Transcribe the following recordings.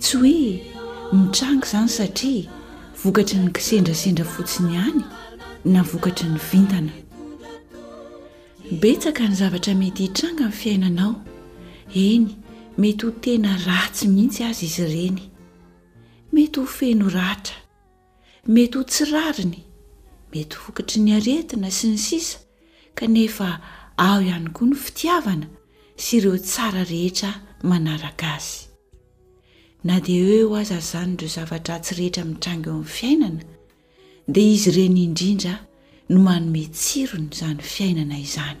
Tsy hoe mitranga izany satria vokatry ny kisendrasendra fotsiny ihany na vokatry ny vintana. Betsaka ny zavatra mety hitranga amin'ny fiainanao, eny mety ho tena ratsy mihitsy aza izy ireny. Mety ho feno ratra. Mety ho tsy rariny, mety vokatry ny aretina sy ny sisa kanefa ao ihany koa ny fitiavana sy ireo tsara rehetra manaraka azy. Na dia eo aza izany ireo zava-dratsy rehetra mitranga eo amin'ny fiainana dia izy ireny indrindra no manome tsirony izany fiainana izany.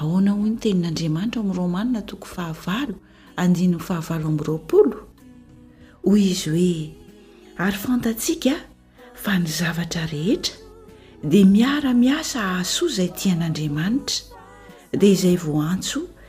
Ahoana hoy ny tenin'Andriamanitra ao amin'ny Romana toko fahavalo andininy fahavalo amby roapolo? Hoy izy hoe, Ary fantatsika fa ny zavatra rehetra dia miara-miasa hahasoa izay tia an'Andriamanitra, dia izay voantso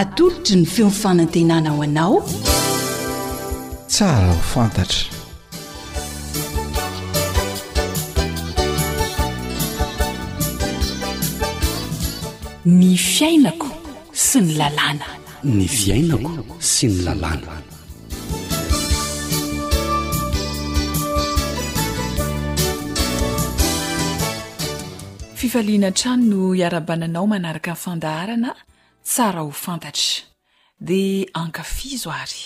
Atolotry ny feon'ny fanantenana ho anao. Tsara ho fantatra. Ny fiainako sy ny lalàna. Ny fiainako sy ny lalàna. Fifaliana hatrany no iarabana anao manaraka ny fandaharana Tsara ho fantatra. Dia ankafizo ary.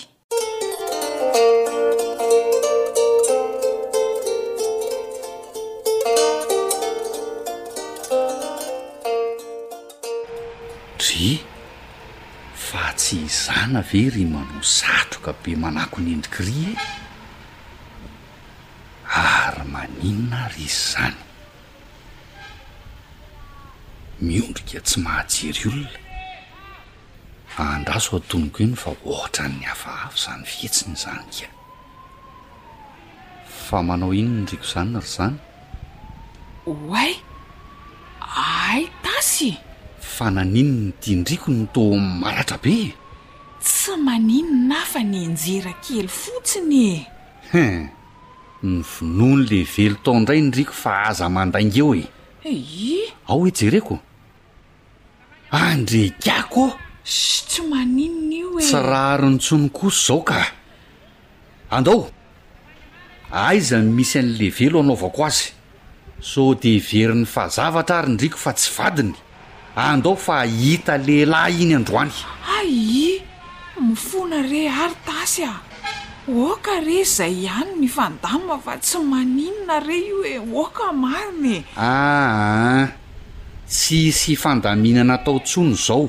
Drii. Fa tsy hizana ve ry manao satroka be manako ny endrik'i ry e? Ary maninona ary izy izany? Miondrika tsy mahajery olona fa andraso atonoko eny fa ohatran'ny hafahafa izany fihetsiny izany kia. Fa manao inona ndry ko zany ry zana? Oay! Ay tasy e! Fa naninona ity ndry ko no toa maratra be e? Tsy maninona aho fa nianjera kely fotsiny e! Hein! Ny vonoany le velo tao ndray ndry ko fa aza mandainga eo e! Eii! Ao hoe jereko! Andriakako ô! Ssy tsy maninona io e! Tsy rariny intsony kosa izao ka! Andao! Aiza no misy an'i Levelo anaovako azy? Sao dia heverin'i Fahazavatra ary ny Riko fa tsy vadiny? Andao fa hahita lehilahy iny androany! Aii! Mifona re ary Tasy a! Oka re izay ihany ny fandamina fa tsy maninona re io e! Oka marina e! Aa! Tsy hisy fandaminana atao intsony izao.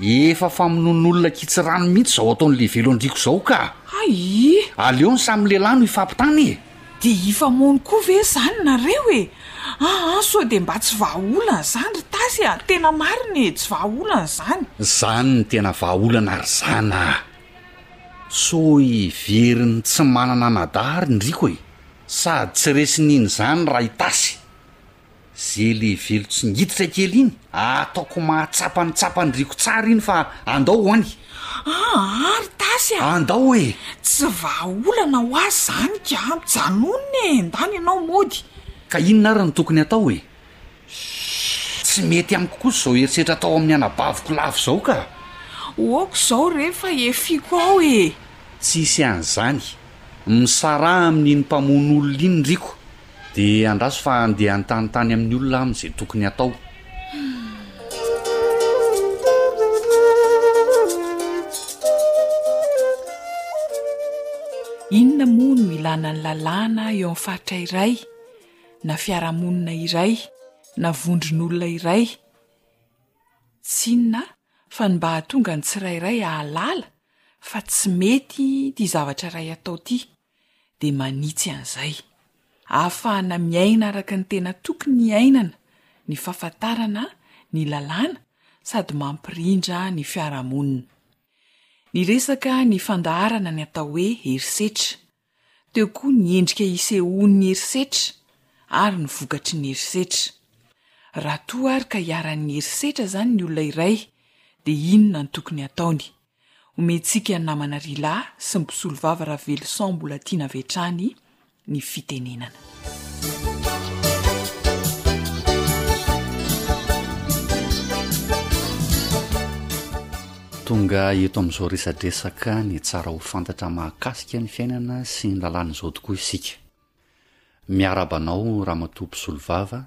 Efa famonoan'olona an-kitsy rano mihitsy izao ataon'i Levelo an-driako izao ka! Ayii! Aleo ny samy lehilahy no hifampitana e! Dia hifamono koa ve izany nareo e! Aa sao dia mba tsy vahaolana izany ry Tasy a! Tena marina e, tsy vahaolana izany! Izany no tena vahaolana ry zana a! Sao heverin'ny tsy manana anadahy ary ny Rico e! Sady tsy resiny iny izany raha i Tasy! Ze le velo tsingiditra kely iny ataoko mahatsapa ny tsapany riko tsara iny fa andao ho any. Aa ry Tasy a! Andao e! Tsy vahaolana ho ahy zany ka mijanona e! Endany ianao mody. Ka inona ary no tokony atao e? Shhh! Tsy mety amiko kosa izao herisetra atao amin'ny anabaviko lavo izao ka! Ok izao re fa efiko ao e! Tsisy an'izany! Misaraha amin'iny mpamono olona iny riko! Dia andraso fa handeha hanontany tany amin'ny olona aho izay tokony hatao. Inona moa no ilàna ny lalàna eo amin'ny faritra iray, na fiarahamonina iray, na vondron'olona iray? Tsy inona fa ny mba hahatonga ny tsirairay hahalala fa tsy mety ity zavatra iray atao ity. dia manitsy an'izay. Ahafahana miaina araka ny tena tokony hiainana ny fahafantarana ny lalàna sady mampirindra ny fiarahamonina. Niresaka ny fandaharana ny atao hoe herisetra, teo koa ny endrika isehoan'ny herisetra ary ny vokatry ny herisetra. Raha toa ary ka iharan'ny herisetra izany ny olona iray dia inona no tokony hataony? Omentsika ny namana Rila sy ny mpisolovava Raveloson mbola tiana avy hatrany ny fitenenana. Tonga eto amin'izao resadresaka ny tsara ho fantatra mahakasika ny fiainana sy ny lalàna izao tokoa isika. Miarahaba anao Ramatoa mpisolovava.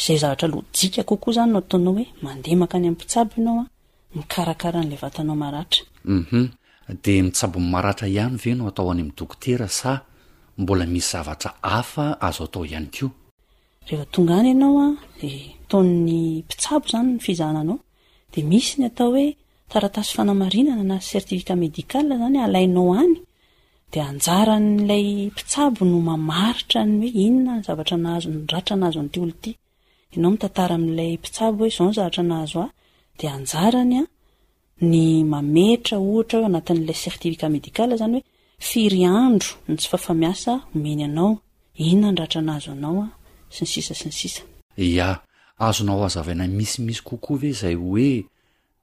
Izay zavatra lojika kokoa izany no ataonao hoe mandeha mankany amin'ny mpitsabo ianao an, mikarakara an'ilay vatanao maratra. Humm, dia ny tsabon'ny maratra ihany ve no atao any amin'ny dokotera sa mbola misy zavatra hafa azo atao ihany koa? Rehefa tonga any ianao an, dia ataon'ny mpitsabo izany ny fizahana anao, dia misy ny atao hoe taratasy fanamarinana na certificat médical izany alainao any, Dia anjaran'ilay mpitsabo no mamaritra ny hoe inona ny zavatra nahazo, ny ratra nahazo an'ity olona ity. Ianao mitantara amin'ilay mpitsabo hoe izao ny zavatra nahazo ahy, dia anjarany ny mametra ohatra hoe ao anatin'ilay certificat médical izany hoe firy andro ny tsy fafamiasa omeny anao, inona ny ratra nahazo anao sy ny sisa sy ny sisa. Ia, azonao hazavaina misimisy kokoa ve izay hoe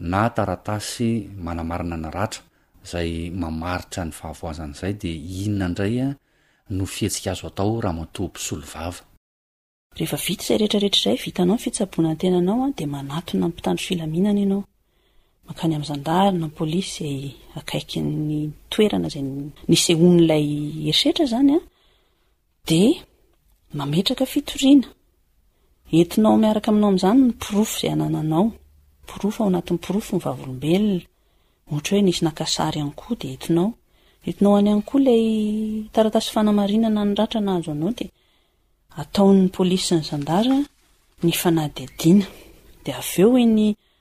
na taratasy manamarina ny ratra izay mamaritra ny fahavoazana izay dia inona indray no fihetsika azo atao ramatoa mpisolovava? Rehefa vita izay rehetra rehetra izay vitanao ny fitsaboana ny tenanao dia manatona ny mpitandro filaminana ianao, mankany amin'ny zandary na polisy izay akaikin'ny toerana izay nisehoan'ilay herisetra izany an, Dia mametraka fitoriana. Entinao miaraka aminao amin'izany ny porofo izay anananao. Porofo ao anatin'ny porofo ny Vavolombelona. Ohatra hoe nisy naka sary ihany koa dia entinao. Entinao any ihany koa ilay taratasy fanamarinana ny ratra nahazo anao dia ataon'ny polisy sy ny zandary ny fanadihadiana. Dia avy eo iny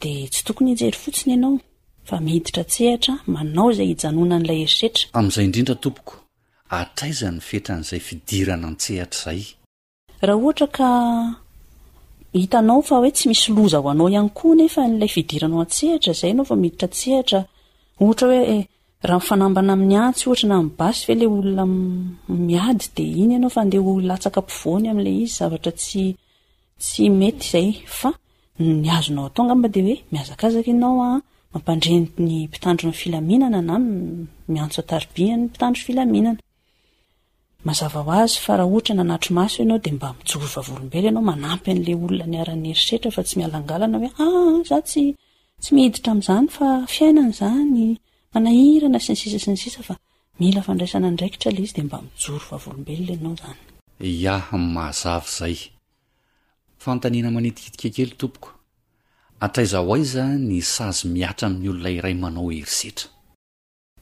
Dia tsy tokony hijery fotsiny ianao, fa miditra an-tsehatra manao izay hijanonan'ilay herisetra. Amin'izay indrindra tompoko, hatraiza ny fetran'izay fidirana an-tsehatra izay? Raha ohatra ka hitanao fa hoe tsy misy loza ho anao ihany koa anefa ilay fidiranao an-tsehatra, izay ianao vao miditra an-tsehatra, ohatra hoe raha mifanambana amin'ny antsy ohatra na amin'ny basy ve ilay olona miady dia iny ianao fa andeha ho latsaka ampovoany amin'ilay izy, zavatra tsy Tsy mety izay fa ny azonao atao angamba dia hoe mihazakazaka ianao an, mampandre ny mpitandro ny filaminana na miantso an-tarobia ny mpitandro filaminana. Mazava ho azy fa raha ohatra nanatri-maso ianao dia mba mijoro vavolombelona ianao manampy an'ilay olona niharan'ny herisetra fa tsy mihalangalana hoe aa izaho tsy tsy miditra amin'izany fa fiainana izany, manahirana sy ny sisa sy ny sisa fa Mila fandraisana andraikitra ilay izy dia mba mijoro vavolombelona ianao izany. Ia, mazava izay. Fanontaniana manitikitika kely tompoko. Hatraiza ho aiza ny sazy mihatra amin'ny olona iray manao herisetra?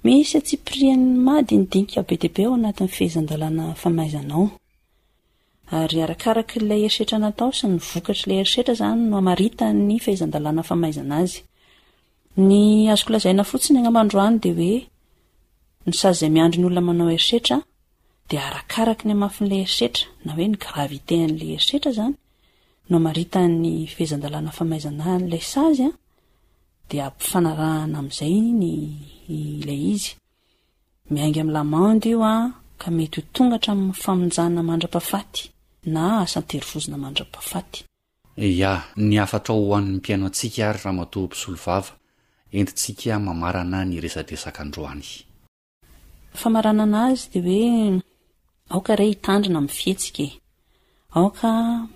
Misy antsipirian'ny mady ny dinika be dia be ao anatin'ny fehezan-dalàna famaizana ao. Ary arakaraka ilay herisetra natao sy ny vokatr'ilay herisetra izany no hamaritan'ny fehezan-dalàna famaizana azy. Ny azoko lazaina fotsiny angamba androany dia hoe ny sazy izay miandry ny olona manao herisetra dia arakaraky ny hamafin'ilay herisetra na hoe ny gravité an'ilay herisetra izany no amaritan'ny fehezan-dalàna famaizana ahy an'ilay sazy an, dia ampifanarahana amin'izay ny ilay izy. Miainga amin'ny lamandy io an, ka mety ho tonga hatramin'ny famonjana mandra-pahafaty na asa an-terivozona mandra-pahafaty. Ia, ny hafatrao ho an'ny mpihaino antsika ary Ramatoa Mpisolovava, entintsika mamarana ny resadresaka androany. Ny famaranana azy dia hoe, aoka re hitandrina amin'ny fihetsika e! Aoka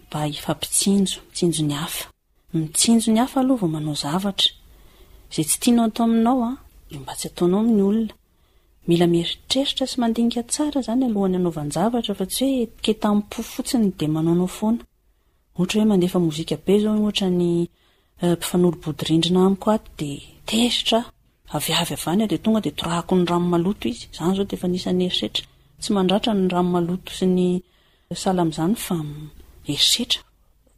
mba hifampitsinjo, mitsinjo ny hafa. Mitsinjo ny hafa aloha vao manao zavatra. Izay tsy tianao atao aminao an, dia mba tsy ataonao amin'ny olona. Mila mieritreritra sy mandinika tsara izany alohan'ny hanaovan-javatra fa tsy hoe ketam-po fotsiny dia manaonao foana. Ohatra hoe mandefa mozika be zao ohatra ny mpifanolo-bodirindrina amiko ato dia tezitra aho. Avy avy avy any aho dia tonga dia torahako ny rano maloto izy. Izany izao dia efa anisan'ny herisetra. Tsy mandratra ny rano maloto sy ny sahala amin'izany fa herisetra.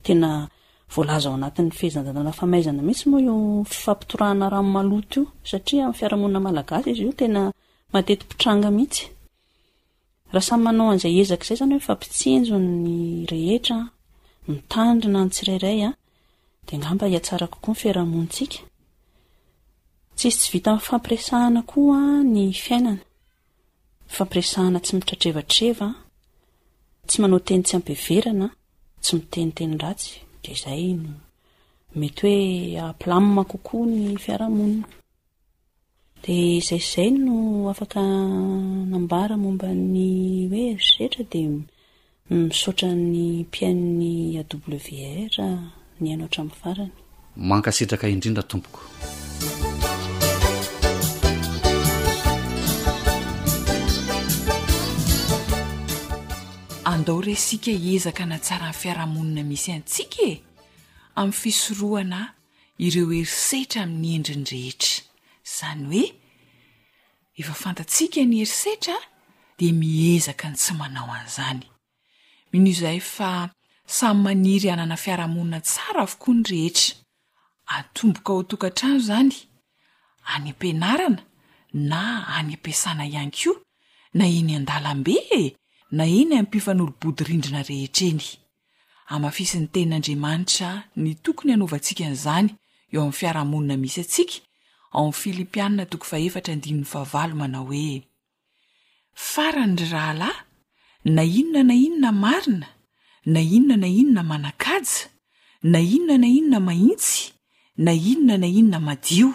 Tena voalaza ao anatin'ny fehezan-dàlana famaizana mihitsy moa io fifampitorahana rano maloto io satria amin'ny fiarahamonina malagasy izy io tena mateti-pitranga mihitsy. Raha samy manao an'izay ezaka izay izany hoe mifampitsinjo ny rehetra, mitandrina ny tsirairay an, dia angamba hihatsara kokoa ny fiarahamonintsika. Tsisy tsy vita mifampiresahana koa ny fiainana. Mifampiresahana tsy mitratrevatreva, tsy manao teny tsy ampiheverana, tsy miteny teny ratsy, dia izay no mety hoe hampilamy kokoa ny fiarahamonina. Dia izay izay no afaka nambara momba ny hoe herisetra dia misaotra ny mpihaino ny AWR nihaino hatramin'ny farany. Mankasitraka indrindra tompoko. Andao re isika hiezaka hanatsara ny fiarahamonina misy antsika e! Amin'ny fisorohana ireo herisetra amin'ny endriny rehetra. Izany hoe, efa fantatsika ny herisetra dia miezaka ny tsy manao an'izany. Mino izahay fa samy maniry hanana fiarahamonina tsara avokoa ny rehetra. Atomboka ao an-tokantrano izany, any am-pianarana na any am-piasana ihany koa, na eny an-dalambe e, na eny ampifanolo-bodirindrina rehetra eny. Hamafisin'ny Tenin'Andriamanitra ny tokony hanaovantsika an'izany eo amin'ny fiarahamonina misy antsika, ao amin'ny Filipiana toko fahefatra andininy fahavalo manao hoe, Farany ry rahalahy, na inona na inona marina, na inona na inona manan-kaja, na inona na inona mahintsy, na inona na inona madio,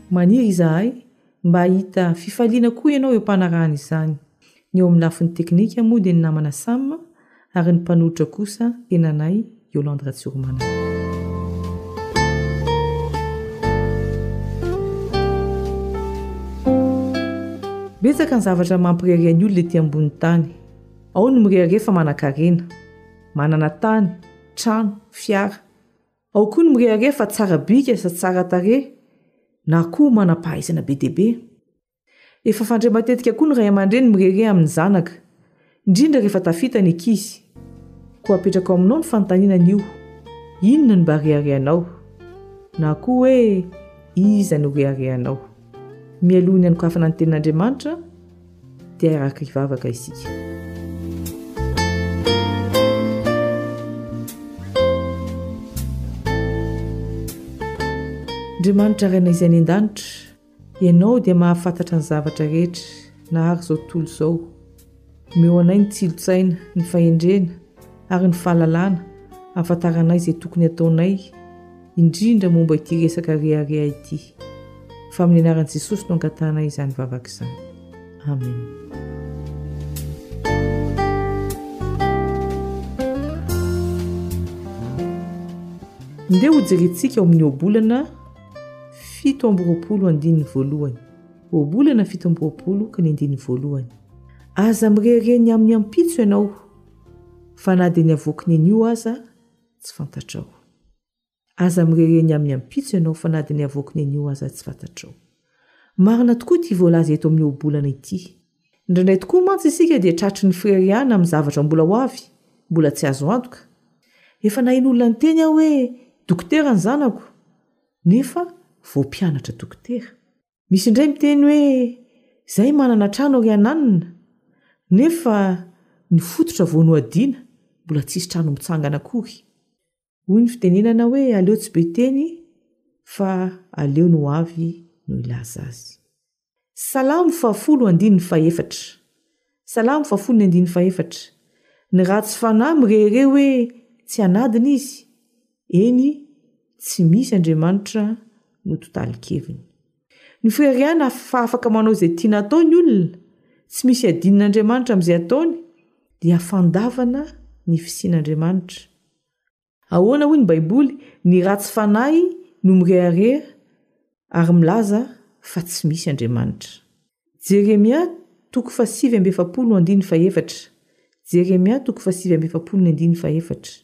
Maniry izahay mba hahita fifaliana koa ianao eo am-panarahana izany. Ny eo amin'ny lafiny teknika moa dia ny namana Sam ary ny mpanolotra kosa tenanay Yolande Ratsiromanana. Betsaka ny zavatra mampirehareha ny olona ety ambonin'ny tany. Ao ny mirehareha fa manan-karena, manana tany, trano, fiara. Ao koa ny mirehareha fa tsara bika sa tsara tarehy na koa manam-pahaizana be dia be. Efa fandre matetika koa ny ray aman-dreny mirehareha amin'ny zanaka, indrindra rehefa tafita ny ankizy. Koa apetrako aminao ny fanontaniana anio, inona no mba reharehanao? Na koa hoe iza no reharehanao? Mialoha ny hanokafana ny Tenin'Andriamanitra, dia hiaraka hivavaka isika. Andriamanitra Rainay izay any an-danitra, Ianao dia mahafantatra ny zavatra rehetra nahary izao tontolo izao. Omeo anay ny tsilontsaina, ny fahendrena ary ny fahalalana hahafantaranay izay tokony hataonay indrindra momba ity resaka rehareha ity, fa amin'ny anaran'i Jesosy no angatahanay izany vavaka izany. Amena. Ndeha hojerentsika ao amin'ny ohabolana fito amby roapolo andininy voalohany. Ohabolana fito amby roapolo ka ny andininy voalohany. Aza mirehareha ny amin'ny ampitso ianao, fa na dia ny avoaky ny anio aza, tsy fantatrao. Aza mirere ny amin'ny ampitso ianao fa na dia ny avoaky ny anio aza tsy fantatrao. Marina tokoa ity voalaza eto amin'ny ohabolana ity. Indraindray tokoa mantsy isika dia tratry ny firerianana amin'ny zavatra mbola ho avy, mbola tsy azo antoka. Efa naheno olona niteny aho hoe dokotera ny zanako, nefa vao mpianatra dokotera. Misy indray miteny hoe izay manana trano ary hananina, nefa ny fototra vao nohadiana, mbola tsisy trano mitsangana akory. Hoy ny fitenenana hoe aleo tsy be teny fa aleo ny ho avy no hilaza azy. Salamo fahafolo andininy fahefatra. Salamo faha folo ny andininy faha efatra, Ny ratsy fanahy mirehareha hoe tsy hanadina izy, eny, tsy misy Andriamanitra no totalin-keviny. Ny firehariana fa afaka manao izay tiana atao ny olona, tsy misy iadian' Andriamanitra amin'izay ataony, dia fandavana ny fisian'Andriamanitra. Ahoana hoy ny Baiboly? Ny ratsy fanahy no mirehareha ary milaza fa tsy misy Andriamanitra. Jeremia toko fahasivy amby efapolo andininy fahefatra Jeremia toko fahasivy amby efapolo ny andininy fahefatra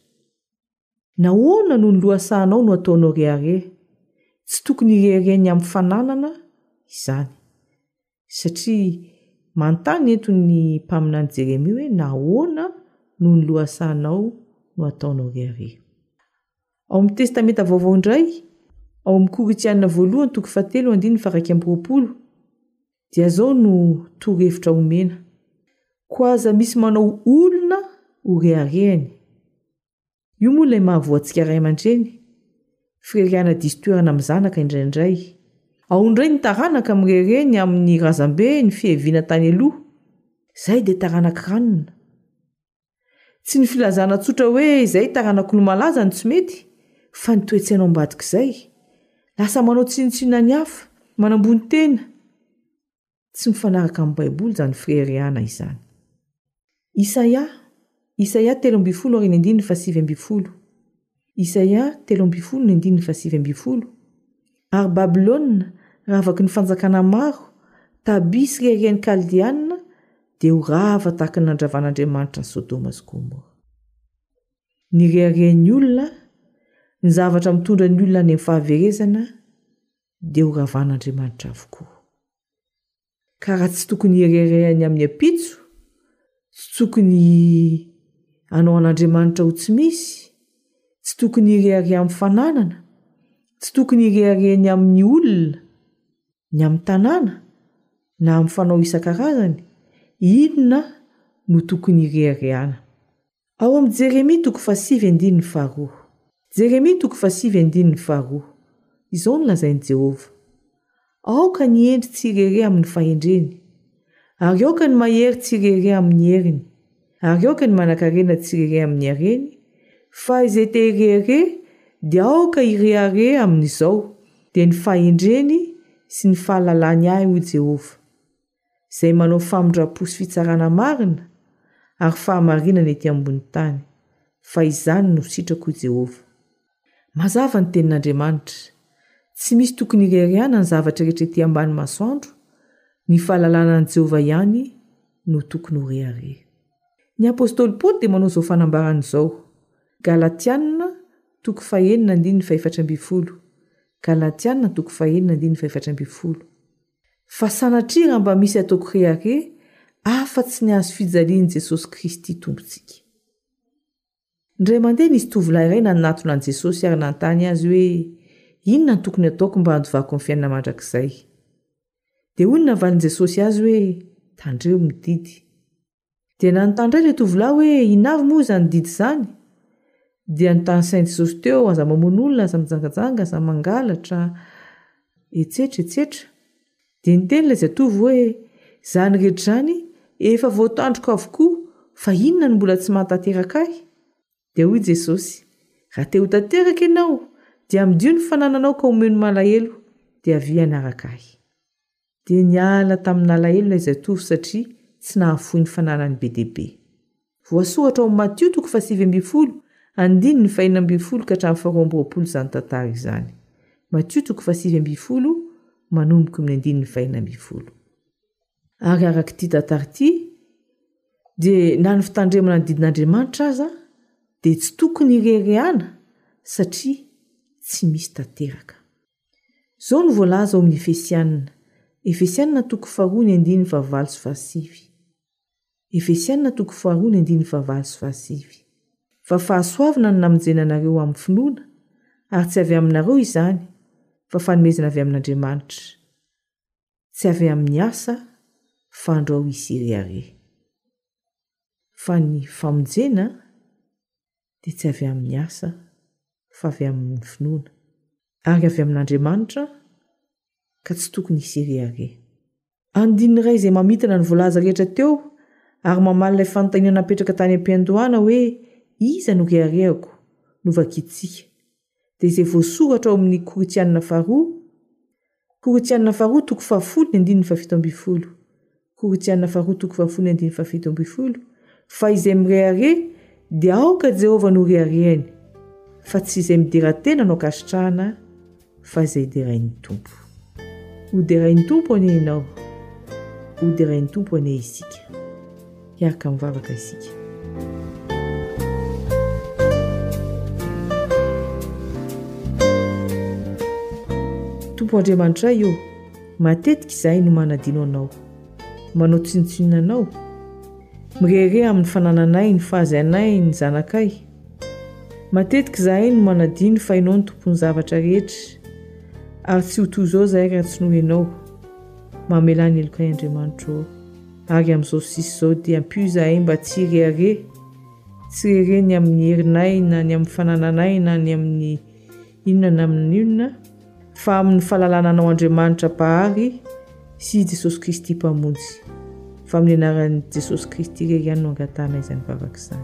Nahoana no ny lohasahanao no ataonao rehareha? Tsy tokony hirehareha ny amin'ny fananana izany. satria manontany eto ny mpaminany Jeremia hoe nahoana no ny lohasahanao no ataonao rehareha. Ao amin'ny Testamenta Vaovao indray, ao amin'ny Korintiana Voalohany toko fahatelo andininy faharaika amby roapolo, dia izao no torohevitra omena, Koa aza misy manao olona ho reharehany, Io moa ilay mahavoa antsika ray aman-dreny, firehariana diso toerana amin'ny zanaka indraindray. Ao indray ny taranaka mirere ny amin'ny razambe ny fiheviana tany aloha, izay dia taranak'i ranona. Tsy ny filazana tsotra hoe izay taranak'olo-malaza no tsy mety, fa ny toe-tsaina ao ambadik'izay. Lasa manao tsinontsinona ny hafa, manambony tena. Tsy mifanaraka amin'ny Baiboly izany firehirehana izany. Isaia, Isaia telo ambin'ny folo ary ny andininy fahasivy ambin'ny folo. Isaia telo ambin'ny folo ny andininy fahasivy ambin'ny folo. Ary Babylona, ravaky ny fanjakana maro, tabi sy rerihen'ny Kaldeanina, dia ho rava tahaka ny nandravan'Andriamanitra an'i Sodoma sy Gomora. Ny reharehan'ny olona, ny zavatra mitondra ny olona any amin'ny fahaverezana, dia ho ravan'Andriamanitra avokoa. Ka raha tsy tokony hireharehany amin'ny ampitso, tsy tokony hanao an'Andriamanitra ho tsy misy, tsy tokony hirehareha amin'ny fananana, tsy tokony hireharehany amin'ny olona, ny amin'ny tanàna, na amin'ny fanao isan-karazany, inona no tokony hireharehana? Ao amin'ny Jeremia toko fahasivy andininy faharoa. Jeremia toko fahasivy andininy faharoa. Izao no lazain'i Jehovah, Aoka ny hendry tsy hirehareha amin'ny fahendreny, ary aoka ny mahery tsy hirehareha amin'ny heriny, ary aoka ny manankarena tsy hirehareha amin'ny hareny, fa izay te hirehareha, dia aoka hirehareha amin'izao, dia ny fahendreny sy ny fahalalany ahy, hoy Jehovah. izay manao famindram-po sy fitsarana marina ary fahamarinana ety ambony tany, fa izany no sitrako, hoy Jehovah. Mazava ny tenin'Andriamanitra, Tsy misy tokony hireharehana ny zavatra rehetra ety ambany masoandro, ny fahalalana an'i Jehovah ihany no tokony ho rehareha. Ny apostoly Paoly dia manao izao fanambarana izao, Galatiana toko fahenina andininy fahefatra ambin'ny folo, Galatiana toko fahenina andininy fahefatra ambin'ny folo, Fa sanatria raha mba misy ataoko rehareha afatsy ny hahazo fijalian'i Jesosy Kristy Tompontsika. Indray mandeha nisy tovolahy iray nanatona an'i Jesosy ary nanontany Azy hoe, Inona no tokony ataoko mba handovako ny fiainana mandrakizay? Dia hoy ny navalin'i Jesosy azy hoe, Tandremo ny didy. Dia nanontany indray ilay tovolahy hoe inavy moa izany didy izany? Dia notanisain'i Jesosy teo, aza mamono olona, aza mijangajanga, aza mangalatra, etsetra etsetra. Dia niteny ilay zatovo hoe, izany rehetra izany efa voatandroko avokoa, fa inona no mbola tsy mahatanteraka ahy? Dia hoy Jesosy, Raha te-ho tanteraka ianao, dia amdio ny fanananao ka omeo ny malahelo, dia avia hanaraka Ahy. Dia niala tamin'alahelo ilay zatovo satria tsy nahafoy ny fananany be dia be. Voasoratra ao Matio toko fahasivy ambin'ny folo, andininy fahenina ambin'ny folo ka hatramin'ny faharoa amby roapolo izany tantara izany. Matio toko fahasivy ambin'ny folo, manomboka eo amin'ny andininy fahenina ambin'ny folo. Ary araka ity tantara ity dia na ny fitandremana ny didin'Andriamanitra aza dia tsy tokony hirehirehana satria tsy misy tanteraka. Izao no voalaza ao amin'ny Efesianina, Efesianina toko faharoa ny andininy fahavalo sy fahasivy. Efesianina toko faharoa ny andininy fahavalo sy fahasivy. Fa fahasoavana no namonjena anareo amin'ny finoana, ary tsy avy aminareo izany, fa fanomezana avy amin'Andriamanitra. Tsy avy amin'ny asa fandrao i Siriare. Fa ny famonjena dia tsy avy amin'ny asa fa avy amin'ny finoana. Ary avy amin'Andriamanitra ka tsy tokony i Siriare. Andininy iray izay mamintina ny voalaza rehetra teo ary mamaly ilay fanontaniana napetraka tany am-piandohana hoe iza no reharehako, novakiantsika. dia izay voasoratra ao amin'ny Korintianina faharoa, Korintianina faharoa toko fahafolo ny andininy fahafito ambin'ny folo, Korintianina faharoa toko fahafolo ny andininy fahafito ambin'ny folo, fa izay mirehareha dia aoka Jehovah no reharehany, fa tsy izay midera tena no ankasitrahana, fa izay derain'ny Tompo. Ho derain'ny Tompo anie ianao, ho derain'ny Tompo anie isika. Hiaraka mivavaka isika. Tompo Andriamanitray ô, matetika izahay no manadino Anao, manao tsinontsinona Anao, mirehareha amin'ny fanananay, ny fahazainay, ny zanakay. Matetika izahay no manadino fa Ianao no tompon'ny zavatra rehetra, ary tsy ho toy izao izahay raha tsy noho Ianao. Mamelà ny helokay Andriamanitro ô. Ary amin'izao sisa izao dia ampio izahay mba tsy hirehareha, tsy rehareha ny amin'ny herinay na ny amin'ny fanananay na ny amin'ny inona na amin'ny inona, fa amin'ny fahalalana Anao Andriamanitra Mpahary sy i Jesosy Kristy Mpamonjy, fa amin'ny anaran'i Jesosy Kristy irery ihany no angatahana izany vavaka izany.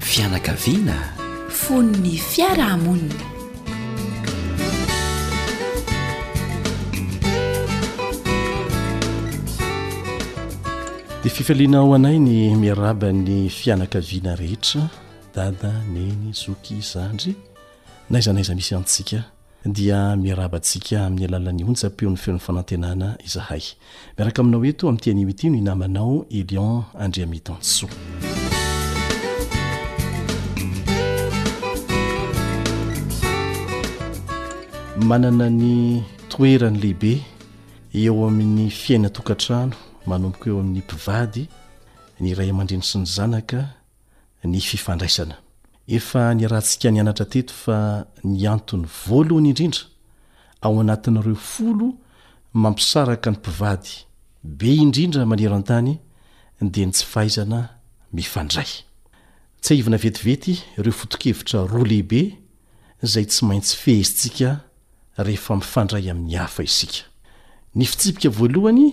Fianakaviana fon'ny fiarahamonina. Dia fifaliana ao anay ny miaraba ny fianakaviana rehetra, dada, neny, zoky, zandry, naiza naiza misy antsika. dia miarahaba antsika amin'ny alalan'ny onjam-peon'ny Feon'ny Fanantenana izahay. Miaraka aminao eto amin'ity anio ity ny namanao Elion Andriamitansoa. manana ny toerany lehibe eo amin'ny fiaina tokantrano manomboka eo amin'ny mpivady ny iray aman-dreny sy ny zanaka ny fifandraisana. Efa niarahantsika nianatra teto fa ny antony voalohany indrindra ao anatin'ireo folo mampisaraka ny mpivady be indrindra maneran-tany dia ny tsy fahaizana mifandray. Tsiahivina vetivety ireo foto-kevitra roa lehibe izay tsy maintsy fehezintsika rehefa mifandray amin'ny hafa isika. Ny fitsipika voalohany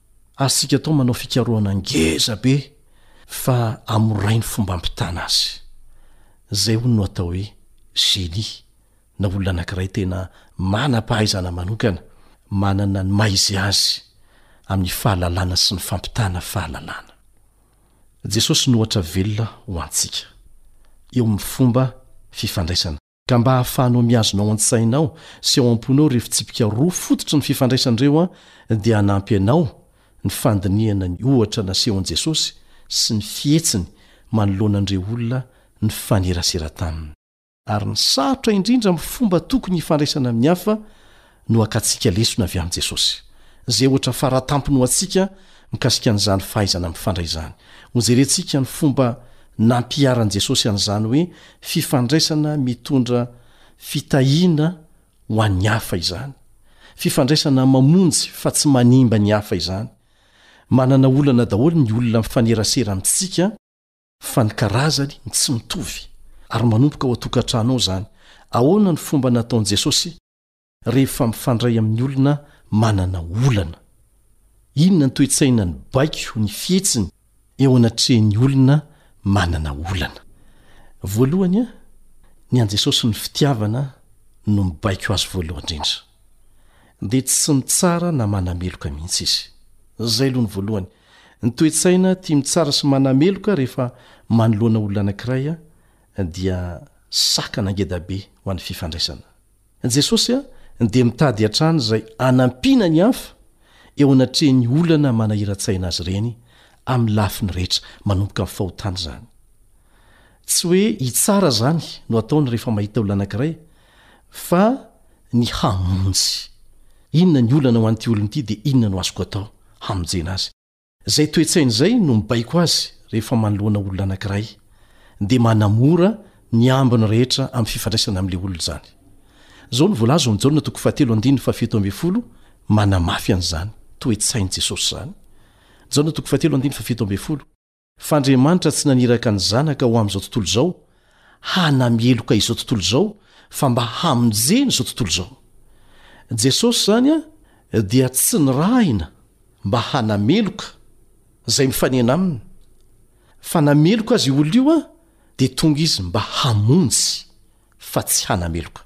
Azontsika atao manao fikarohana ngeza be fa amoray ny fomba ampitana azy. Izay hono no atao hoe génie na olona anankiray tena manam-pahaizana manokana, manana ny maha izy azy amin'ny fahalalana sy ny fampitana fahalalana. Jesosy no ohatra velona ho antsika eo amin'ny fomba fifandraisana. Ka mba ahafahanao mihazona ao an-tsainao sy ao am-ponao ireo fitsipika roa fototry ny fifandraisana ireo dia hanampy anao ny fandinihana ny ohatra nasehon'i Jesosy sy ny fihetsiny manoloana an'ireo olona nifanerasera taminy. Ary ny sarotra indrindra amin'ny fomba tokony hifandraisana amin'ny hafa no hakantsika lesona avy amin'i Jesosy. Izay ohatra faratampony ho antsika mikasika an'izany fahaizana mifandray izany, hojerentsika ny fomba nampiharan'i Jesosy an'izany hoe fifandraisana mitondra fitahiana ho an'ny hafa izany, fifandraisana mamonjy fa tsy manimba ny hafa izany. Manana olana daholo ny olona mifanerasera amintsika fa ny karazany no tsy mitovy, ary manomboka ao an-tokantranonao izany. Ahoana ny fomba nataon'i Jesosy rehefa mifandray amin'ny olona manana olana. Inona ny toe-tsainan'ny baiko ny fihetsiny eo anatrehan'ny olona manana olana? Voalohany, ny an'i Jesosy ny fitiavana no mibaiko azy voalohany indrindra. Dia tsy mitsara na manameloka mihitsy izy. Izay aloha ny voalohany. Ny toe-tsaina tia mitsara sy manameloka rehefa manoloana olona anankiray dia sakana ngeda be ho an'ny fifandraisana. Jesosy dia mitady hatrany izay hanampiana ny hafa eo anatrehan'ny olana manahiran-tsaina azy ireny amin'ny lafiny rehetra, manomboka amin'ny fahotana izany. Tsy hoe hitsara izany no ataony rehefa mahita olona anankiray, fa ny hamonjy. Inona ny olana ho an'ity olona ity dia inona no azoko atao hamonjena azy? Izay toe-tsaina izay no mibaiko azy rehefa manoloana olona anankiray, dia manamora ny ambiny rehetra amin'ny fifandraisana amin'ilay olona izany. Izao no voalaza ao amin'ny Jaona toko fahatelo andininy fahafito ambin'ny folo manamafy an'izany toe-tsain'i Jesosy izany. Jaona toko fahatelo andininy fahafito ambin'ny folo. Fa Andriamanitra tsy naniraka ny Zanaka ho amin'izao tontolo izao, hanamieloka izao tontolo izao fa mba hamonjeny izao tontolo izao. Jesosy izany dia tsy nirahina mba hanameloka izay mifanena aminy fa nameloka azy io olona io an dia tonga izy mba hamonjy fa tsy hanameloka.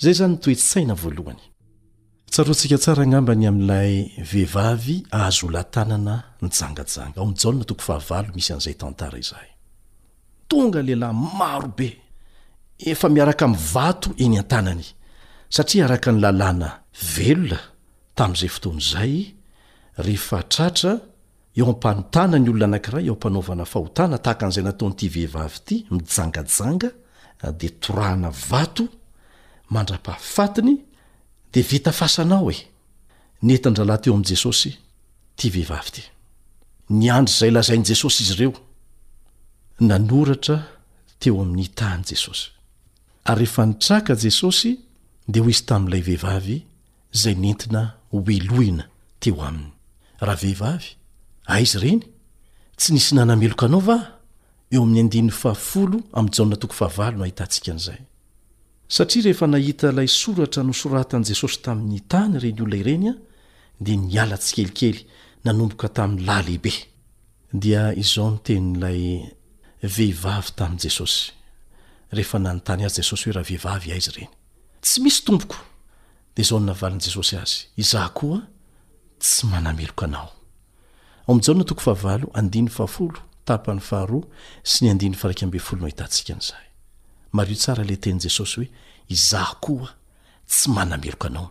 Izay izany ny toe-tsaina voalohany. Tsaroantsika tsara angamba ny amin'ilay vehivavy azo olantanana nijangajanga, ao amin'ny Jaona toko fahavalo misy an'izay tantara izay. Tonga lehilahy maro be, efa miaraka amin'ny vato eny an-tanany, satria araka ny lalàna velona tamin'izay fotoana izay, rehefa tratra, Eo am-panontana ny olona anankiray eo am-panaovana fahotana tahaka an'izay nataon'ity vehivavy ity mijangajanga dia torahana vato mandra-pahafatiny dia vita fasana ao e! Nentin-drahalahy teo amin'i Jesosy ity vehivavy ity. Niandry izay lazain'i Jesosy izy ireo. Nanoratra teo amin'ny tany Jesosy. Ary rehefa nitraka Jesosy dia hoy izy tamin'ilay vehivavy, izay nentina hohelohina teo aminy. Ravehivavy, aiza ireny? Tsy nisy nanameloka anao va? Eo amin'ny andininy fahafolo amin'ny Jaona toko fahavalo no ahitantsika an'izay. Satria rehefa nahita ilay soratra nosoratan'i Jesosy tamin'ny tany ireny olona ireny, dia niala tsikelikely nanomboka tamin'ny lahy lehibe. Dia izao ny tenin'ilay vehivavy tamin'i Jesosy, rehefa nanontany azy Jesosy hoe, Ravehivavy, aiza ireny? Tsy misy tompoko! Dia izao no navalin'i Jesosy azy, Izaho koa tsy manameloka anao. Ao amin'ny Jaona toko fahavalo, andininy fahafolo, tapany faharoa, sy ny andininy faha-iraika ambin'ny folo no ahitantsika an'izay. Mariho tsara ilay tenin'i Jesosy hoe, Izaho koa tsy manameloka anao.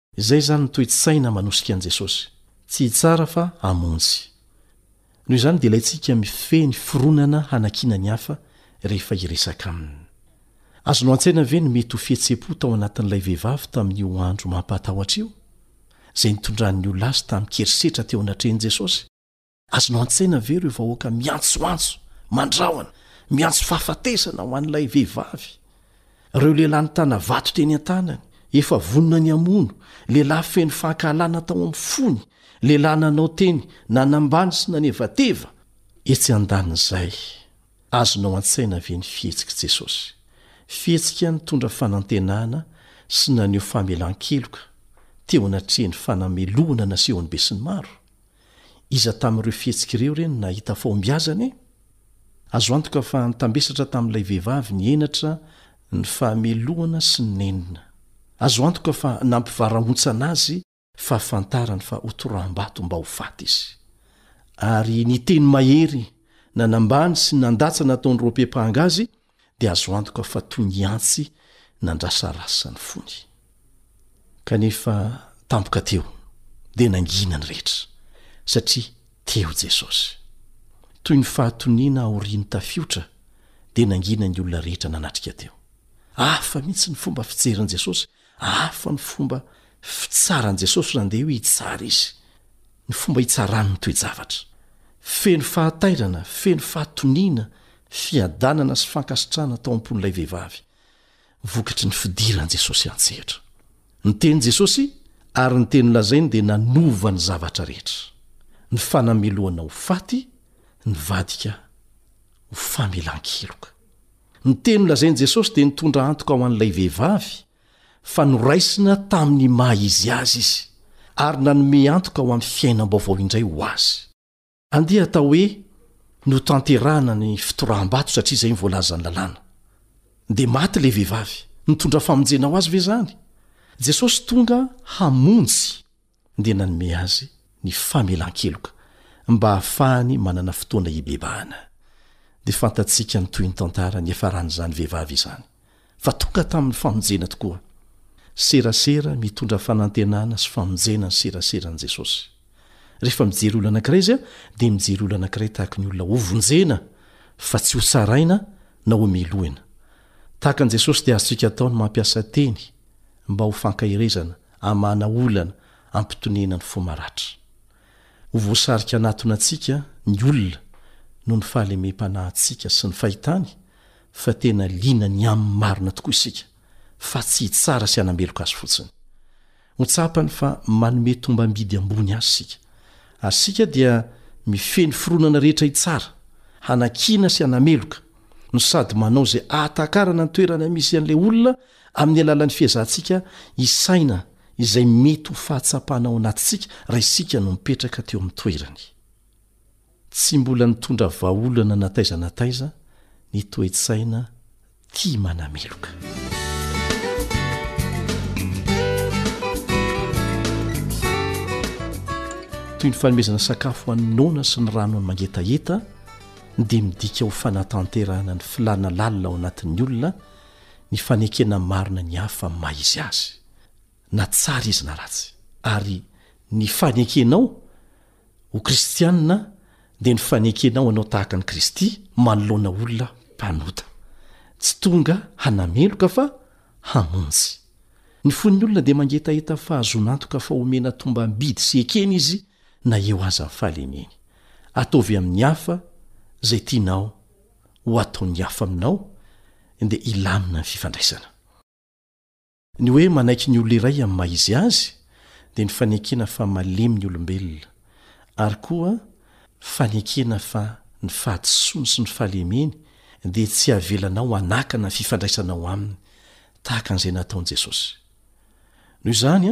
Izay izany ny toe-tsaina manosika an'i Jesosy. Tsy hitsara fa hamonjy. Noho izany dia ilaintsika mifehy ny fironana hanakiana ny hafa rehefa hiresaka aminy. Azonao an-tsaina ve ny mety ho fihetseham-po tao anatin'ilay vehivavy tamin'io andro mampahatahotra io, izay nitondran'ny olona azy tamin-kerisetra teo anatrehan'i Jesosy? Azonao an-tsaina ve ireo vahoaka miantsoantso mandrahona, miantso fahafatesana ho an'ilay vehivavy? Ireo lehilahy nitana vato teny an-tanany, efa vonona ny hamono, lehilahy feno fankahalana tao amin'ny fony, lehilahy nanao teny nanambany sy nanevateva. Etsy an-danin'izay, azonao an-tsaina ve ny fihetsik'i Jesosy, fihetsika nitondra fanantenana sy naneho famelan-keloka teo anatrehan'ny fanamelohana nasehon'ny besinimaro? Iza tamin'ireo fihetsika ireo re no nahita fahombiazana e? Azo antoka fa nitambesatra tamin'ilay vehivavy ny henatra, ny fahamelohana sy ny nenina. Azo antoka fa nampivarahontsana azy fahafantarany fa hotoraham-bato mba ho faty izy. Ary ny teny mahery nanambany sy nandatsa nataon'ireo mpiampanga azy dia azo antoka fa toy ny antsy nandrasarasa ny fony. Kanefa tampoka teo dia nangina ny rehetra, satria teo Jesosy. Toy ny fahatoniana aorian'ny tafiotra dia nangina ny olona rehetra nanatrika teo. Hafa mihitsy ny fomba fijerin'i Jesosy Hafa ny fomba fitsaran'i Jesosy raha andeha hitsara izy, ny fomba itsarany ny toe-javatra. Feno fahatairana, feno fahatoniana, fiadanana sy fankasitrahana tao am-pon'ilay vehivavy, vokatry ny fidiran'i Jesosy an-tsehatra. Ny tenin'i Jesosy ary ny teny nolazainy dia nanova ny zavatra rehetra. Ny fanamelohana ho faty nivadika ho famelan-keloka. Ny teny nolazain'i Jesosy dia nitondra antoka ho an'ilay vehivavy fa noraisina tamin'ny maha izy azy izy, ary nanome antoka ho amin'ny fiainam-baovao indray ho azy. Andeha hatao hoe notanterahana ny fitoraham-bato satria izay no voalazan'ny Lalàna. Dia maty ilay vehivavy. Nitondra famonjena ho azy ve izany? Jesosy tonga hamonjy dia nanome azy ny famelan-keloka mba hahafahany manana fotoana hibebahana. Dia fantatsika ny tohin'ny tantara niafaran'izany vehivavy izany, fa tonga tamin'ny famonjena tokoa. Serasera mitondra fanantenana sy famonjena ny seraseran'i Jesosy. Rehefa mijery olona anankiray izy dia mijery olona anankiray tahaka ny olona hovonjena fa tsy hotsaraina na homelohina. Tahaka an'i Jesosy dia azontsika atao ny mampiasa teny mba ho fankaherezana amana olana ampitonena ny fo maratra. Ho voasarika hanatona antsika ny olona noho ny fahalemem-panahintsika sy ny fahitany fa tena liana ny amin'ny marina tokoa isika fa tsy hitsara sy hanameloka azy fotsiny. Ho tsapany fa manome tombam-bidy ambony azy isika ary isika dia mifehy ny fironana rehetra hitsara, hanakiana sy hanameloka no sady manao izay ahatakarana ny toerana misy an'ilay olona Amin'ny alalan'ny fiezahantsika hisaina izay mety ho fahatsapana ao anatintsika raha isika no mipetraka teo amin'ny toerany. Tsy mbola nitondra vahaolana na taiza na taiza ny toe-tsaina tia manameloka. Toy ny fanomezana sakafo ho an'ny noana sy ny rano ho an'ny mangetaheta dia midika ho fanatanterahana ny filàna lalina ao anatin'ny olona ny fanekena marina ny hafa amin'ny maha izy azy, na tsara izy na ratsy. Ary ny fanekenao ho kristiana dia ny fanekenao anao tahaka an'i Kristy manoloana olona mpanota. Tsy tonga hanameloka fa hamonjy. Ny fon'ny olona dia mangetaheta fahazoana antoka fa homena tombam-bidy sy ekena izy na eo aza ny fahalemeny. Ataovy amin'ny hafa izay tianao ho ataon'ny hafa aminao dia hilamina ny fifandraisana. Ny hoe manaiky ny olona iray amin'ny maha-izy azy dia ny fanekena fa malemy ny olombelona ary koa fanekena fa ny fahadisoany sy ny fahalemeny dia tsy avelanao hanakana ny fifandraisanao aminy tahaka an'izay nataon'i Jesosy. Noho izany,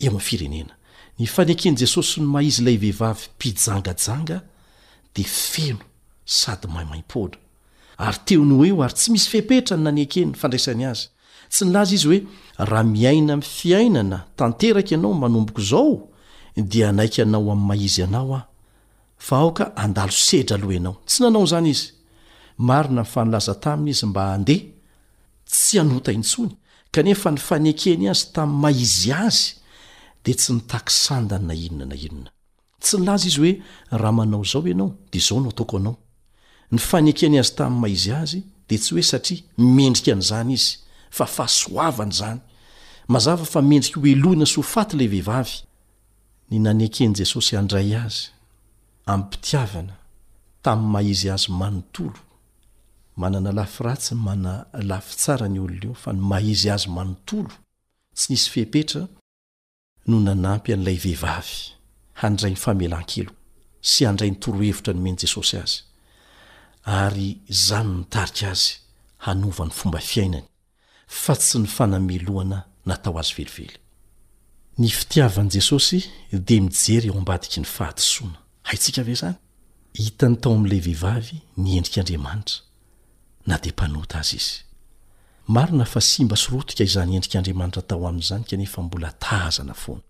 eo amin'ny firenena. Ny faneken'i Jesosy ny maha izy ilay vehivavy mpijangajanga dia feno sady maimaim-poana, ary teo no ho eo ary tsy misy fepetra ny naneke ny fandraisany azy. Tsy nilaza izy hoe, Raha miaina amin'ny fiainana tanteraka ianao manomboka izao, dia hanaiky anao amin'ny maha izy anao aho, fa aoka handalo sedra aloha ianao. Tsy nanao an'izany izy. Marina fa nilaza taminy izy mba handeha tsy hanota intsony, kanefa ny fanekeny azy tamin'ny maha izy azy dia tsy nitaky sandany na inona na inona. Tsy nilaza izy hoe, Raha manao izao ianao, dia izao no ataoko anao. Ny fanekeny azy tamin'ny maha izy azy dia tsy hoe satria mendrika an'izany izy, fa fahasoavana izany. Mazava fa mendrika hohelohina sy ho faty ilay vehivavy. Ny naneken'i Jesosy handray azy amim-pitiavana tamin'ny maha izy azy manontolo Manana lafy ratsy mana lafy tsarany io olona io fa ny maha izy azy manontolo tsy nisy fepetra no nanampy an'ilay vehivavy handray ny famelan-keloka sy handray ny torohevitra nomen'i Jesosy azy ary izany nitarika azy hanova ny fomba fiainany fa tsy ny fanamelohana natao azy velively. Ny fitiavan'i Jesosy dia mijery ao ambadiky ny fahadisoana. Haintsika ve izany? Hitany tao amin'ilay vehivavy ny endrik'Andriamanitra, na dia mpanota aza izy. Marina fa simba sy rotika izany endrik'Andriamanitra tao aminy izany kanefa mbola tazana foana.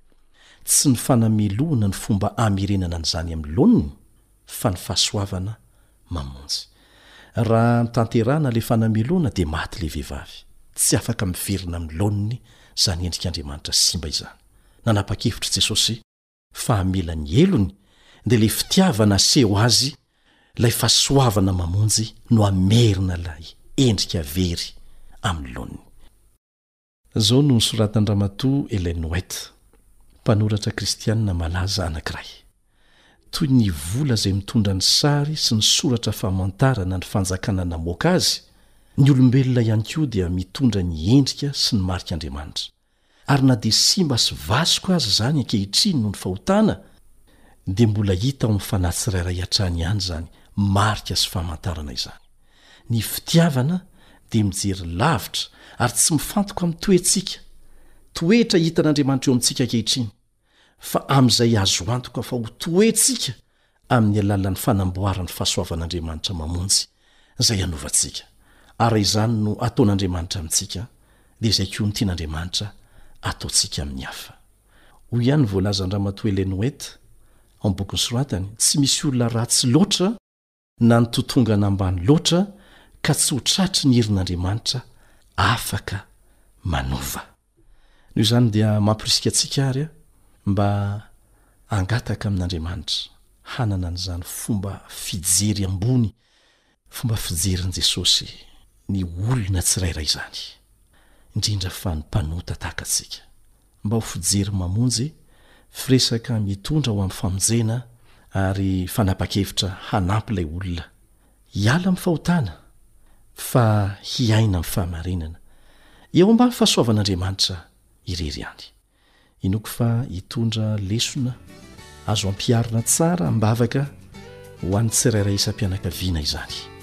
Tsy ny fanamelohana ny fomba hamerenana an'izany amin'ny laoniny fa ny fahasoavana mamonjy. Raha notanterahana ilay fanamelohana dia maty ilay vehivavy. Tsy afaka miverina amin'ny laoniny izany endrik'Andriamanitra simba izany. Nanapa-kevitra Jesosy fa hamela ny helony dia ilay fitiavana aseho azy, ilay fahasoavana mamonjy no hamerina ilay endrika very amin'ny laoniny. Izao no nosoratan-dRamatoa Ellen White, mpanoratra kristiana malaza anankiray, Toy ny vola izay mitondra ny sary sy ny soratra famantarana ny fanjakana namoaka azy, ny olombelona ihany koa dia mitondra ny endrika sy ny marik'Andriamanitra. Ary na dia simba sy vasoka aza izany ankehitriny noho ny fahotana, dia mbola hita ao amin'ny fanahy tsirairay hatrany ihany izany marika sy famantarana izany. Ny fitiavana dia mijery lavitra ary tsy mifantoka amin'ny toetsika, toetra hitan'Andriamanitra eo amintsika ankehitriny, fa amin'izay azo antoka fa ho toetsika amin'ny alalan'ny fanamboaran'ny fahasoavan'Andriamanitra mamonjy izay hanovantsika. Ary raha izany no ataon'Andriamanitra amintsika, dia izay koa no tian'Andriamanitra hataontsika amin'ny hafa. Hoy ihany ny voalazan-dRamatoa Ellen White ao amin'ny boky nisoratany, Tsy misy olona ratsy loatra, na ny totongana ambany loatra ka tsy ho tratry ny herin'Andriamanitra afaka manova. Noho izany dia mampirisika antsika ary mba hangataka amin'Andriamanitra hanana an'izany fomba fijery ambony, fomba fijerin'i Jesosy, ny olona tsirairay izany, indrindra fa ny mpanota tahaka antsika. mba ho fijery mamonjy, firesaka mitondra ho amin'ny famonjena ary fanapa-kevitra hanampy ilay olona hiala amin'ny fahotana fa hiaina amin'ny fahamarinana eo ambany fahasoavan'Andriamanitra irery ihany. Inoako fa hitondra lesona azo ampiharina tsara am-bavaka ho an'ny tsirairay isam-pianakaviana izany.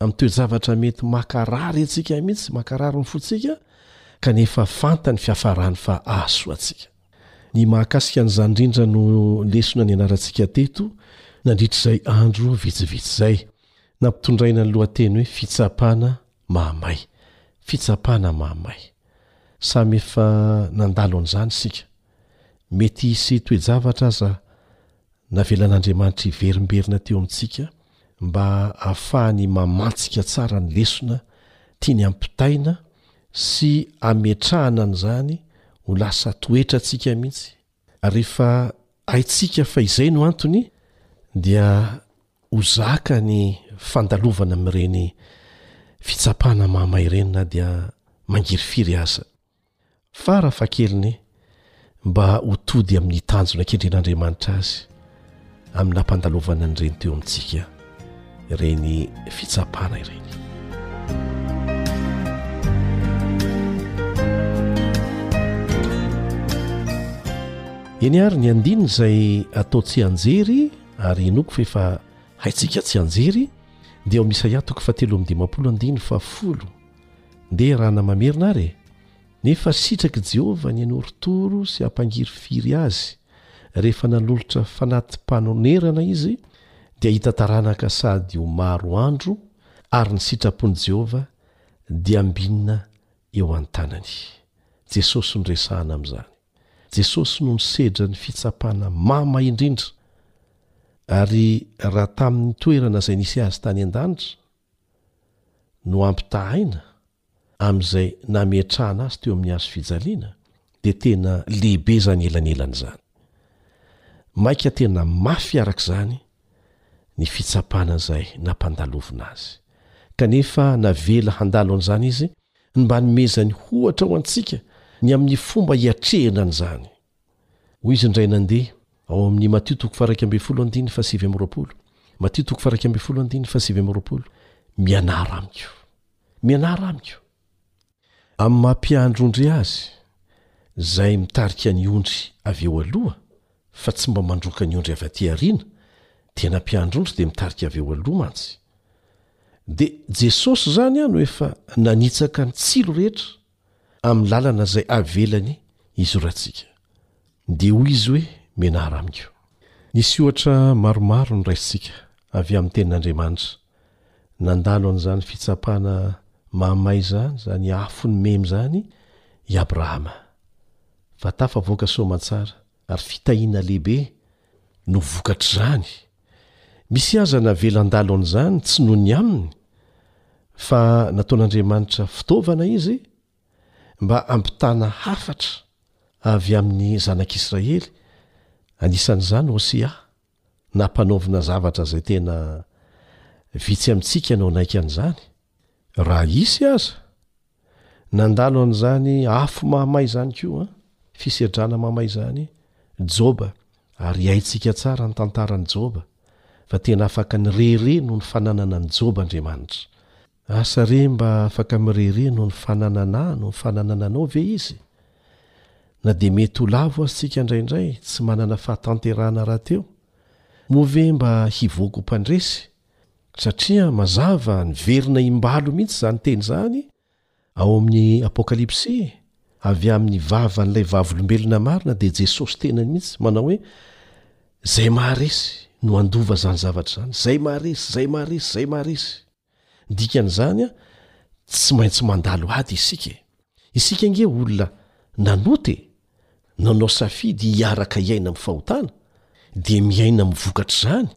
amin'ny toe-javatra mety makarary antsika mihitsy, makarary ny fontsika, kanefa fantany fiafarany fa hahasoa antsika. Ny mahakasika an'izany indrindra no lesona nianarantsika teto nandritra izay andro vitsivitsy izay, nampitondraina ny lohateny hoe Fitsapana mahamay. Fitsapana mahamay. Samy efa nandalo an'izany isika. Mety hisy toe-javatra aza navelan'Andriamanitra hiverimberina teo amintsika mba hahafahany mamantsika tsara ny lesona tiany hampitaina sy hametrahana an'izany ho lasa toetrantsika mihitsy. Rehefa haintsika fa izay no antony, dia ho zaka ny fandalovana amin'ireny fitsapana mahamay ireny na dia mangirifiry aza. Fara fahakeliny, mba ho tody amin'ny tanjona kendren'Andriamanitra azy amin'ny nampandalovana an'ireny teo amintsika ireny fitsapana ireny. Eny ary ny andininy izay atao tsianjery ary inoako fa efa haintsika tsianjery dia ao amin'i Isaia toko fahatelo amby dimampolo andininy fahafolo. Ndeha rana mamerina ary e! Nefa sitrak'i Jehovah ny hanorotoro sy hampangirifiry azy. Rehefa nanolotra fanati-panonerana izy, dia hita taranaka sady ho maro andro, ary ny sitrapon'i Jehovah dia ambinina eo an-tanany. Jesosy no resahana amin'izany. Jesosy no nisedra ny fitsapana mama indrindra. Ary raha tamin'ny toerana izay nisy azy tany an-danitra, no ampitahaina amin'izay nametrahana azy teo amin'ny hazo fijaliana dia tena lehibe izany elanelana izany. Maika tena mafy araka izany ny fitsapana izay nampandalovina azy, kanefa navela handalo an'izany izy ny mba hanomezany ohatra ho antsika ny amin'ny fomba hiatrehina an'izany. Hoy izy indray nandeha, ao amin'ny Matio toko faharaika ambin'ny folo andininy fahasivy amby roapolo, Matio toko faharaika ambin'ny folo andininy fahasivy amby roapolo, Mianara amiko. Mianara amiko. Amin'ny maha mpiandry ondry azy, izay mitarika ny ondry avy eo aloha fa tsy mba mandroaka ny ondry avy aty aoriana, tena mpiandry ondry dia mitarika avy eo aloha mantsy. Dia Jesosy izany no efa nanitsaka ny tsilo rehetra amin'ny lalana izay avelany hizorantsika. Dia hoy izy hoe, Mianara amiko. Nisy ohatra maromaro noraisintsika avy amin'ny Tenin'Andriamanitra. Nandalo an'izany fitsapana mahamay izany, izany afo nimemy izany, i Abrahama. Fa tafavoaka soamantsara Ary fitahiana lehibe no vokatr'izany. Misy aza navela handalo an'izany tsy noho ny aminy, fa nataon'Andriamanitra fitaovana izy mba hampitana hafatra avy amin'ny zanak'Israely, anisan'izany Hosea. nampanaovina zavatra izay tena vitsy amintsika no hanaiky an'izany, raha hisy aza. Nandalo an'izany afo mahamay izany koa, fisedrana mahamay izany, Joba, ary haintsika tsara ny tantaran'i Joba, fa tena afaka nirehareha noho ny fananana an'i Joba Andriamanitra. Asa re mba afaka mirehareha noho ny fananana ahy noho ny fananana anao ve izy? Na dia mety ho lavo aza isika indraindray, tsy manana fahatanterahana rahateo, moa ve mba hivoaka ho mpandresy? Satria mazava, niverina imbalo mihitsy izany teny izany ao amin'ny Apokalypsy, avy amin'ny vavan'ilay Vavolombelona marina, dia Jesosy tenany mihitsy, manao hoe, Izay maharesy no handova izany zavatra izany, izay maharesy, izay maharesy, izay maharesy. Ny dikan'izany, tsy maintsy mandalo ady isika e! Isika ange olona nanota e! Nanao safidy hiaraka hiaina amin'ny fahotana, dia miaina amin'ny vokatr'izany,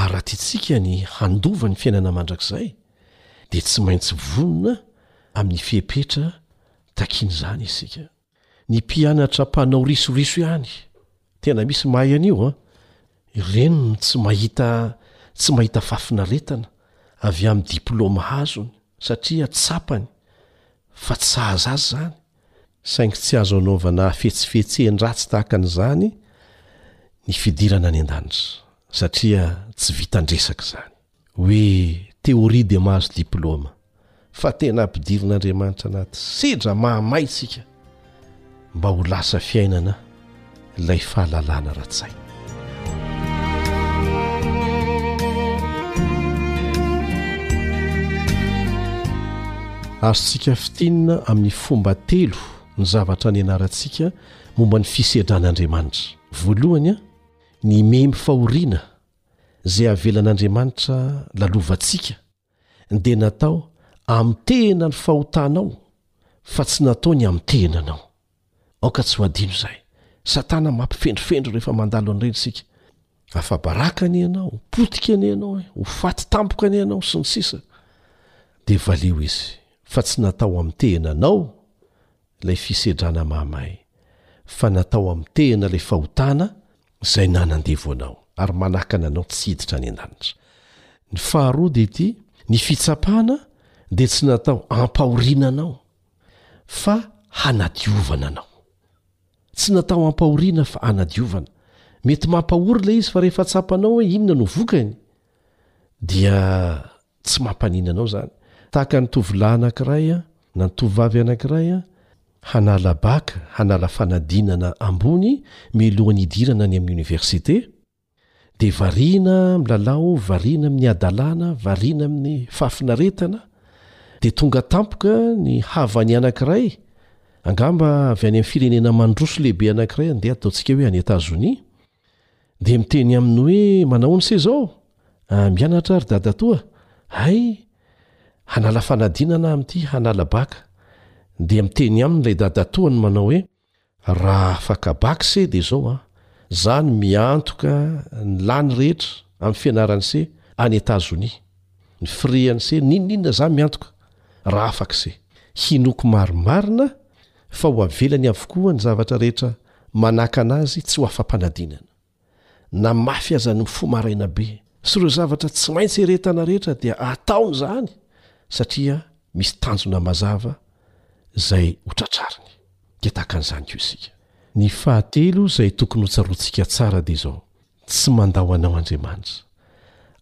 ary raha tiantsika ny handova ny fiainana mandrakizay, dia tsy maintsy vonona amin'ny fepetra takian'izany isika. Ny mpianatra mpanao risoriso ihany tena misy mahay an'io an! Ireny no tsy mahita tsy mahita fahafinaretana avy amin'ny diplaoma azony satria tsapany fa tsy sahaza azy izany saingy tsy azo anaovana hafetsifetsen-dratsy tahaka an'izany ny fidirana any an-danitra satria tsy vitan-dresaka izany. Hoe théorie dia mahazo diplôma fa tena ampidirin'Andriamanitra anaty sedra mahamay isika mba ho lasa fiainana ilay fahalalana ara-tsaina. Azontsika fintinina amin'ny fomba telo ny zavatra nianarantsika momba ny fisedran'Andriamanitra. Voalohany, ny mihaino fahoriana izay avelan'Andriamanitra lalovantsika dia natao amitehina ny fahotanao fa tsy natao ny amitehina anao. Aoka tsy ho adino izay. Satana mampifendrofendro rehefa mandalo an'ireny isika. Afa-baraka anie ianao, ho potika anie ianao, ho faty tampoka anie ianao sy ny sisa Dia valio izy fa tsy natao amitehina anao ilay fisedrana mahamay fa natao amitehina ilay fahotana Izay nanandevo anao. Ary manakana anao tsy hiditra any an-danitra. Ny faharoa dia ity, ny fitsapana dia tsy natao hampahoriana anao fa hanadiovana anao. Tsy natao hampahoriana fa hanadiovana. Mety mampahory ilay izy fa rehefa tsapanao hoe inona no vokany dia Tsy mampanina anao izany. Tahaka ny tovolahy anankiray na ny tovovavy anankiray hanala bac, hanala fanadinana ambony milohan'ny hidirana any amin'ny oniversite, dia variana milalao, variana amin'ny hadalana, variana amin'ny fahafinaretana, dia tonga tampoka ny havany anankiray, angamba avy any amin'ny firenena mandroso lehibe anankiray, andeha ataontsika hoe any Etazonia, Dia miteny aminy hoe, Manahoana se izao? Ah, mianatra ry dadatoa? Hay! Hanala fanadinana aho amin'ity hanala baka. Dia miteny aminy ilay dadatoany manao hoe, Raha afaka baka se dia izao an! Izaho no miantoka ny lany rehetra amin'ny fianarany se any Etazonia. Ny frais-ny se, n'inon'inona izaho miantoka, raha afaka se. Hinoako marimarina fa ho avelany avokoa ny zavatra rehetra Manakana azy tsy ho afa-panadinana. Na mafy aza ny mifoha maraina be. Sy ireo zavatra tsy maintsy eretana rehetra dia ataony izany satria misy tanjona mazava izay ho tratrariny. Dia tahaka an'izany koa isika. Ny fahatelo izay tokony ho tsaroantsika tsara dia izao, tsy mandao anao Andriamanitra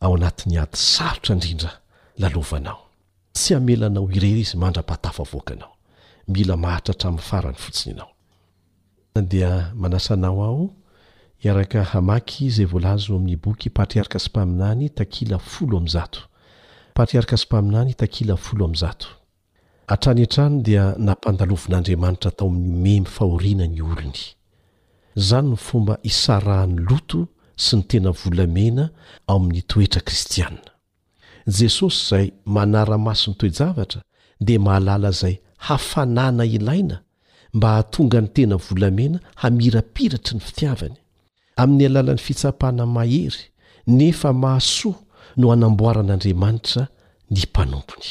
ao anatin'ny ady sarotra indrindra lalovanao. Tsy hamela anao irery Izy mandra-pahatafavoaka anao. Mila maharitra hatramin'ny farany fotsiny ianao. dia manasa anao aho hiaraka hamaky izay voalaza ao amin'ny boky Patriarka sy Mpaminany, takila folo amby zato. Patriarka sy Mpaminany, takila folo amby zato. Hatrany hatrany dia nampandalovin'Andriamanitra tao amin'ny memy fahoriana ny olony. Izany no fomba hisarahan'ny loto sy ny tena volamena ao amin'ny toetra kristiana. Jesosy izay manara-maso ny toe-javatra dia mahalala izay hafanana ilaina mba hahatonga ny tena volamena hamirapiratry ny fitiavany. Amin'ny alalan'ny fitsapana mahery nefa mahasoa no anamboaran'Andriamanitra ny mpanompony.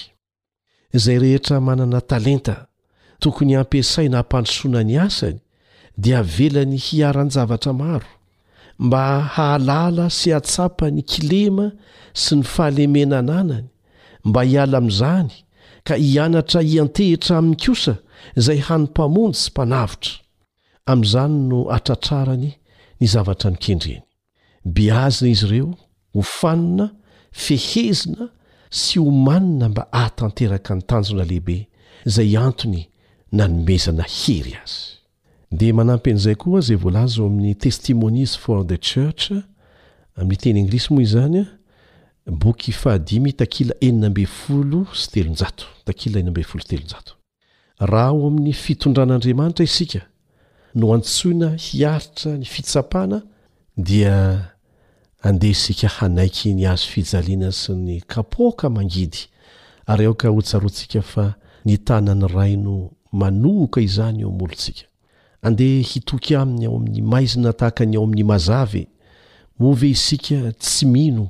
Izay rehetra manana talenta tokony hampiasaina hampandrosoana ny asany dia avelany hiharan-javatra maro, mba hahalala sy hahatsapa ny kilema sy ny fahalemena ananany, mba hiala amin'izany ka hianatra hiantehitra aminy kosa izay hany Mpamonjy sy Mpanavotra. Amin'izany no atratrarany ny zavatra nokendreny. Beazina izy ireo, hofanina, fehezina sy homanina mba hahatanteraka ny tanjona lehibe izay antony nanomezana hery azy. Dia manampy an'izay koa izay voalaza ao amin'ny Testimonies for the Church, amin'ny teny anglisy moa izany, boky fahadimy takila enina ambin'ny folo sy telonjato, takila enina ambin'ny folo sy telonjato. Raha ao amin'ny fitondran'Andriamanitra isika no antsoina hiaritra ny fitsapana dia andeha isika hanaiky ny hazo fijaliana sy ny kapoaka mangidy ary aoka hotsaroantsika fa ny tanan'ny Ray no manohoka izany eo amolontsika. Andeha hitoky aminy ao amin'ny maizina tahaka ny ao amin'ny mazava e! Moa ve isika tsy mino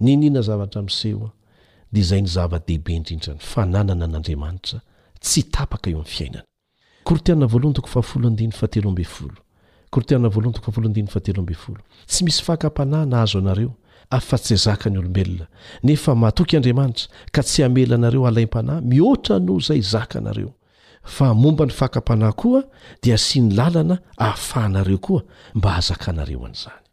Niniana zavatra miseho aho, dia izay no zava-dehibe indrindra, ny fananana an'Andriamanitra tsy tapaka eo amin'ny fiainana. Korintiana voalohany toko fahafolo andininy fahatelo ambin'ny folo Korintiana voalohany toko fahafolo andininy fahatelo ambin'ny folo Tsy misy fakam-panahy nahazo anareo afa-tsy izay zakan'ny olombelona, nefa mahatoky Andriamanitra ka tsy hamela anareo halaim-panahy mihoatra noho izay zakanareo, fa momba ny fakam-panahy koa dia asiany lalana ahafahanareo koa mba hahazakanareo an'izany.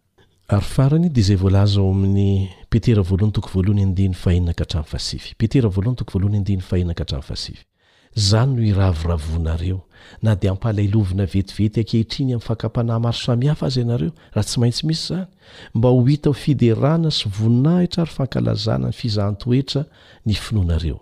Ary farany, dia izay voalaza ao amin'ny Petera voalohany toko voalohany andininy fahenina ka hatramin'ny fahasivy. Petera voalohany toko voalohany andininy fahenina ka hatramin'ny fahasivy. Izany no iravoravoanareo, na dia ampalailovina vetivety ankehitriny amin'ny fakam-panahy maro samihafa aza ianareo, raha tsy maintsy misy izany, mba ho hita ho fiderana sy voninahitra ary fankalazana ny fizahan-toetra ny finoanareo.